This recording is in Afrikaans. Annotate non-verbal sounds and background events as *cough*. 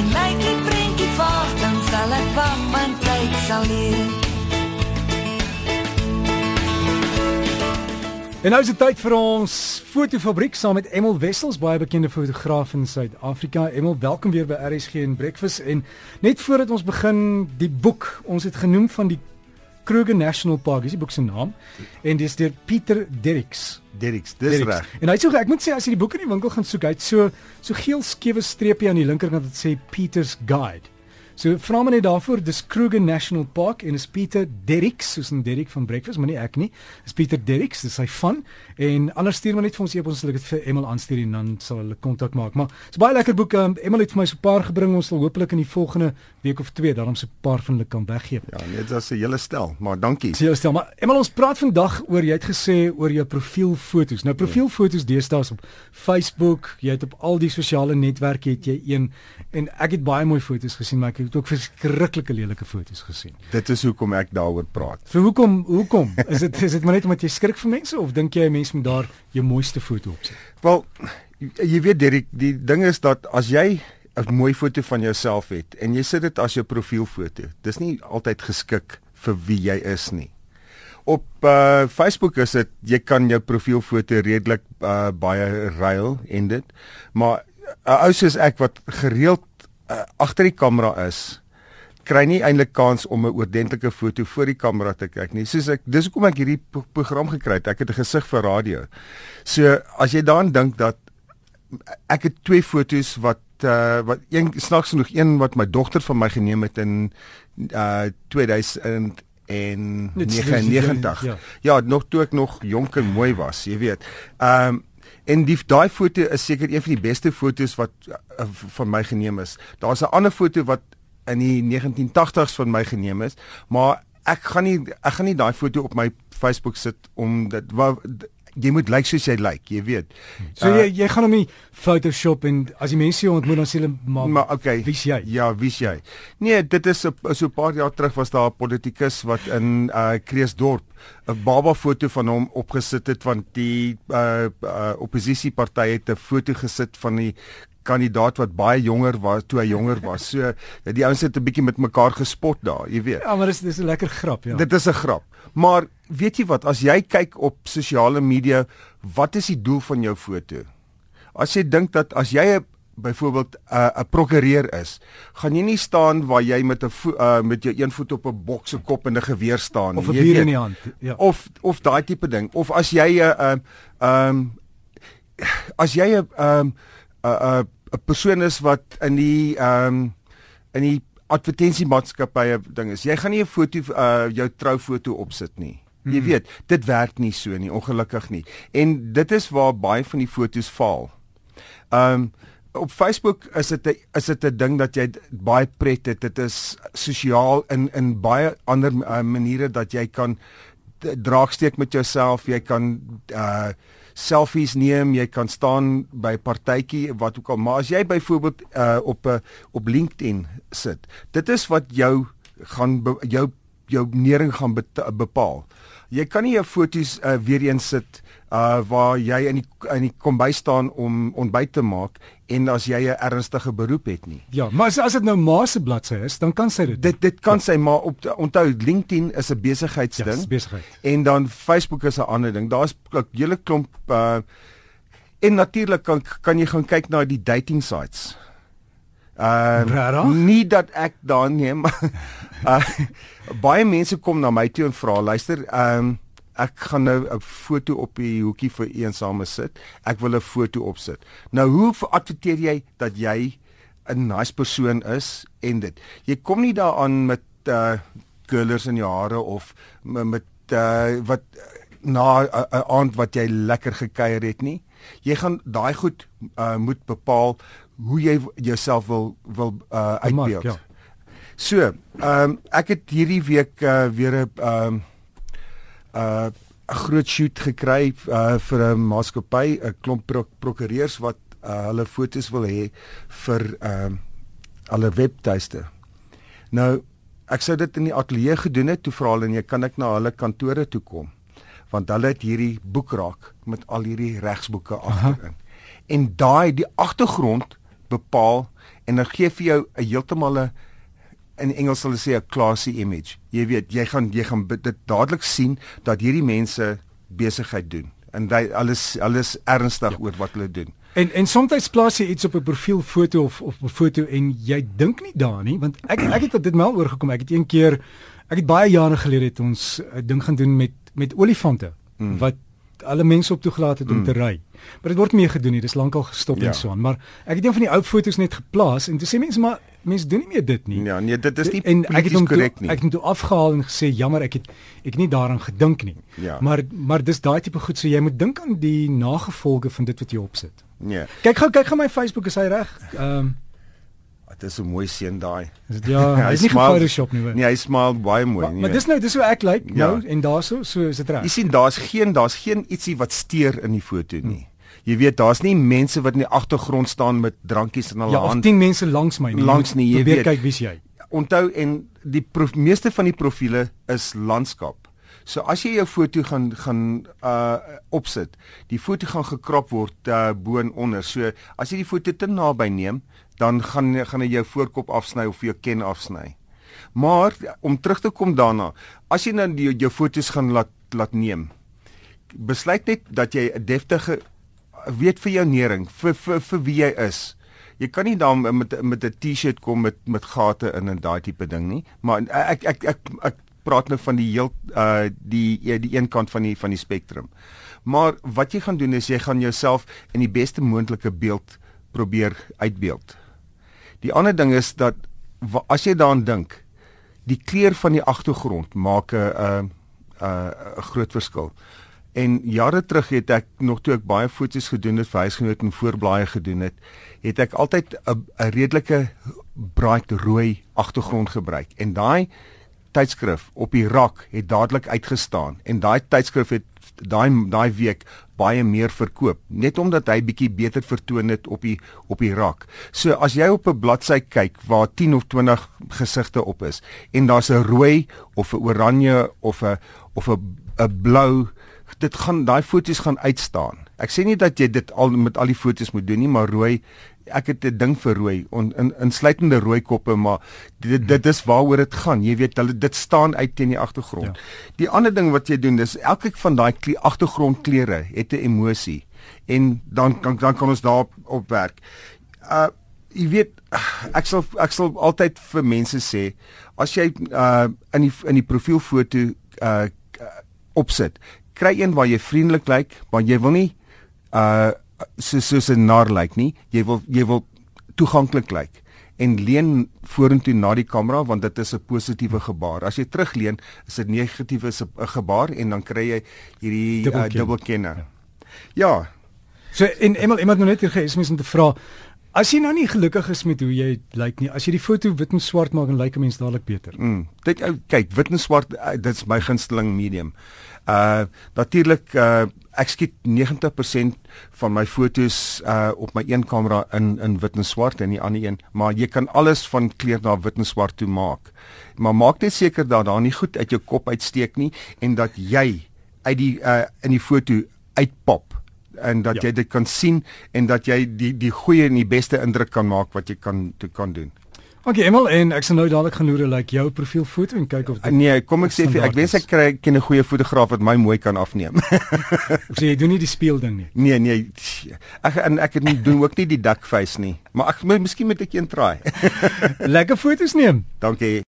En my klein prentjie wag, dan sal ek wag, want tyd sal leer. En nou is dit tyd vir ons fotofabriek saam met Emel Wessels, baie bekende fotograaf in Suid-Afrika. Emel, welkom weer by RSG en Breakfast en net voordat ons begin, die boek, ons het genoem van die Kruger National Park, is die boek se naam. En dis deur Pieter Derricks. Derricks, dis reg. En hy sê ek moet sê as jy die boek in die winkel gaan soek, hy't so so geel skewe streepie aan die linkerkant wat sê Peter's Guide. So vra my net daarvoor, dis Kruger National Park en is Pieter Derricks, soos 'n Derrick van Breakfast, maar nie ek nie. Dis Pieter Derricks, dis sy van en anders stuur maar net vir ons e-pos, hulle het vir Emel aanstuur en dan sal hulle kontak maak. Maar dis baie lekker boek. Um, Emel het vir my so 'n paar gebring. Ons sal hopelik in die volgende week of twee daarom so 'n paar van hulle kan weggee. Ja, net as 'n hele stel, maar dankie. Sien jy stel, maar Emel ons praat vandag oor jy het gesê oor jou profielfoto's. Nou profielfoto's deesdae op Facebook, jy het op al die sosiale netwerke het jy een en ek het baie mooi foto's gesien, maar ek het ook verskriklike lelike foto's gesien. Dit is hoekom ek daaroor praat. Vir hoekom hoekom? Is dit is dit maar net omdat jy skrik vir mense of dink jy 'n mens moet daar jou mooiste foto opsit? Wel, jy weet Derek, die ding is dat as jy 'n mooi foto van jouself het en jy sit dit as jou profielfoto, dis nie altyd geskik vir wie jy is nie. Op uh Facebook is dit jy kan jou profielfoto redelik uh baie ruil en dit, maar 'n uh, ou soos ek wat gereeld uh, agter die kamera is, kry nie eintlik kans om 'n oordentlike foto voor die kamera te kyk nie. Soos ek dis hoekom ek hierdie program gekry het. Ek het 'n gesig vir radio. So as jy daaraan dink dat ek het twee fotos wat uh, wat een snaaks genoeg een wat my dogter van my geneem het in uh 2000 en 99. Ja. ja, nog toe ek nog jonk en mooi was, jy weet. Ehm um, en die daai foto is seker een van die beste fotos wat uh, van my geneem is. Daar's 'n ander foto wat in die 1980s van my geneem is, maar ek gaan nie ek gaan nie daai foto op my Facebook sit om dit jy moet lyk like soos jy lyk, like, jy weet. So uh, jy jy gaan hom nie Photoshop en as die mense jou ontmoet dan sê hulle maar, maar okay. Wie's jy? Ja, wie's jy? Nee, dit is so 'n paar jaar terug was daar 'n politikus wat in uh Kreeusdorp 'n baba foto van hom opgesit het want die uh, uh oppositiepartye het 'n foto gesit van die kandidaat wat baie jonger was toe hy jonger was. So die ouens het 'n bietjie met mekaar gespot daar, jy weet. Ja, maar dis dis 'n lekker grap, ja. Dit is 'n grap. Maar weet jy wat, as jy kyk op sosiale media, wat is die doel van jou foto? As jy dink dat as jy 'n byvoorbeeld 'n uh, 'n prokureur is, gaan jy nie staan waar jy met 'n uh, met jou een voet op 'n bokse kop en 'n geweer staan nie. Of 'n vuur in die hand. Ja. Of of daai tipe ding. Of as jy 'n uh, ehm um, as jy 'n ehm 'n 'n persoon is wat in die ehm um, in die advertensiemaatskappye ding is. Jy gaan nie 'n foto uh jou troufoto opsit nie. Jy hmm. weet, dit werk nie so nie, ongelukkig nie. En dit is waar baie van die fotos faal. Um op Facebook is dit is dit 'n ding dat jy baie pret het. Dit is sosiaal in in baie ander uh, maniere dat jy kan draagsteek met jouself, jy kan uh selfies neem, jy kan staan by partytjie wat ook al, maar as jy byvoorbeeld uh op 'n uh, op LinkedIn sit, dit is wat jou gaan jou jou nering gaan be, bepaal. Jy kan nie jou foto's uh, weer eens sit uh waar jy in die in die kombuis staan om ontbyt te maak en as jy 'n ernstige beroep het nie. Ja, maar as as dit nou ma se bladsy is, dan kan sy dit. Dit dit kan ja. sy maar op onthou LinkedIn is 'n besigheidsding. Ja, besigheid. En dan Facebook is 'n ander ding. Daar's 'n hele klomp uh en natuurlik kan kan jy gaan kyk na die dating sites. Uh nie dat ek daar neem. uh *laughs* baie mense kom na my toe en vra, luister, ehm um, ek gaan nou 'n foto op die hoekie vir eensame sit. Ek wil 'n foto opsit. Nou hoe adverteer jy dat jy 'n nice persoon is en dit. Jy kom nie daaraan met uh curlers in jou hare of met uh wat na 'n aand wat jy lekker gekuier het nie. Jy gaan daai goed uh moet bepaal hoe jy jouself wil wil uh uitbeeld. Ja. So, ehm um, ek het hierdie week uh weer 'n ehm um, uh 'n groot shoot gekry uh vir 'n maatskappy, 'n klomp pro prokureurs wat uh, hulle fotos wil hê vir ehm uh, alle webtuiste. Nou, ek sou dit in die ateljee gedoen het, toe vra hulle en jy kan ek na hulle kantore toe kom want hulle het hierdie boek raak met al hierdie regsboeke agterin. En daai die agtergrond bepaal en dan gee vir jou 'n heeltemal 'n in Engels hulle sê 'n classy image. Jy weet, jy gaan jy gaan dit dadelik sien dat hierdie mense besigheid doen en hy alles alles ernstig ja. oor wat hulle doen. En en soms plaas jy iets op 'n profielfoto of of 'n foto en jy dink nie daaraan nie want ek ek het dit mal oorgekom. Ek het een keer ek het baie jare gelede het ons 'n ding gaan doen met met olifante mm. wat alle mense op toegelaat het om mm. te ry. Maar dit word nie meer gedoen nie. Dis lankal gestop ja. en so aan. Maar ek het een van die ou foto's net geplaas en toe sê mense maar mense doen nie meer dit nie. Ja, nee, dit is nie en ek het hom korrek nie. Ek het hom toe afgehaal en gesê jammer, ek het ek nie daaraan gedink nie. Ja. Maar maar dis daai tipe goed so jy moet dink aan die nagevolge van dit wat jy opsit. Nee. Kyk gou kyk gou my Facebook is hy reg. Ehm um, Dit is 'n mooi seun daai. Ja, *laughs* hy is nie Photoshop nie. Nee, hy smaal baie mooi nie. Maar dis nou dis hoe ek lyk like, nou ja. en daarso so is dit reg. Jy sien daar's geen daar's geen ietsie wat steur in die foto nie. Hmm. Jy weet daar's nie mense wat in die agtergrond staan met drankies in hulle ja, hand. Ja, 10 mense langs my nie. Langs nie, jy weet. kyk wie's jy. Onthou en die meeste van die profile is landskap. So as jy jou foto gaan gaan uh opsit, die foto gaan gekrop word uh bo en onder. So as jy die foto te naby neem, dan gaan gaan hy jou voorkop afsny of jou ken afsny. Maar om terug te kom daarna, as jy nou die, jou fotos gaan laat laat neem, besluit net dat jy 'n deftige weet vir jou nering, vir vir vir wie jy is. Jy kan nie dan met met 'n T-shirt kom met met gate in en daai tipe ding nie, maar ek ek ek ek, ek praat nou van die heel uh die die een kant van die van die spektrum. Maar wat jy gaan doen is jy gaan jouself in die beste moontlike beeld probeer uitbeeld. Die ander ding is dat as jy daaraan dink, die kleur van die agtergrond maak 'n 'n 'n groot verskil. En jare terug het ek nog toe ek baie foto's gedoen het vir huisgenoot en voorblaaie gedoen het, het ek altyd 'n 'n redelike bright rooi agtergrond gebruik. En daai tydskrif op die rak het dadelik uitgestaan en daai tydskrif het daai daai week baie meer verkoop net omdat hy bietjie beter vertoon het op die op die rak. So as jy op 'n bladsy kyk waar 10 of 20 gesigte op is en daar's 'n rooi of 'n oranje of 'n of 'n 'n blou, dit gaan daai foto's gaan uitstaan. Ek sê nie dat jy dit al met al die foto's moet doen nie, maar rooi ek het 'n ding vir rooi on, in insluitende rooi koppe maar dit dit is waaroor dit gaan. Jy weet hulle dit staan uit teen die agtergrond ja. die ander ding wat jy doen is elke van daai agtergrondkleure het 'n emosie. En dan kan dan kan ons daarop op werk. Uh jy weet ek sal ek sal altyd vir mense sê as jy uh in die in die profielfoto uh opsit kry een waar jy vriendelik lyk maar jy wil nie uh so soos 'n nar lyk nie. Jy wil jy wil toeganklik lyk en leun vorentoe na die kamera want dit is 'n positiewe gebaar. As jy terugleun, is dit negatiewe gebaar en dan kry jy hierdie dubbelkenner. Uh, ja. ja. So en iemand iemand nou net hier gees mens om te vra As jy nou nie gelukkig is met hoe jy lyk nie, as jy die foto wit en swart maak en lyk 'n mens dadelik beter. Mm. Dit kyk, wit en swart, uh, dit's my gunsteling medium. Uh natuurlik uh ek skiet 90% van my fotos uh op my een kamera in in wit en swart en die ander een, maar jy kan alles van kleur na wit en swart toe maak. Maar maak net seker dat daar nie goed uit jou kop uitsteek nie en dat jy uit die uh in die foto uitpop en dat ja. jy dit kan sien en dat jy die die goeie en die beste indruk kan maak wat jy kan toe kan doen. Okay, Emel, en ek sal nou dadelik gaan loer like jou profielfoto en kyk of dit Nee, kom ek sê vir ek wens ek kry ken 'n goeie fotograaf wat my mooi kan afneem. *laughs* so jy doen nie die speel ding nie. Nee, nee. Ek en ek het nie doen ook nie die duck face nie, maar ek miskien moet ek een try. *laughs* Lekker foto's neem. Dankie.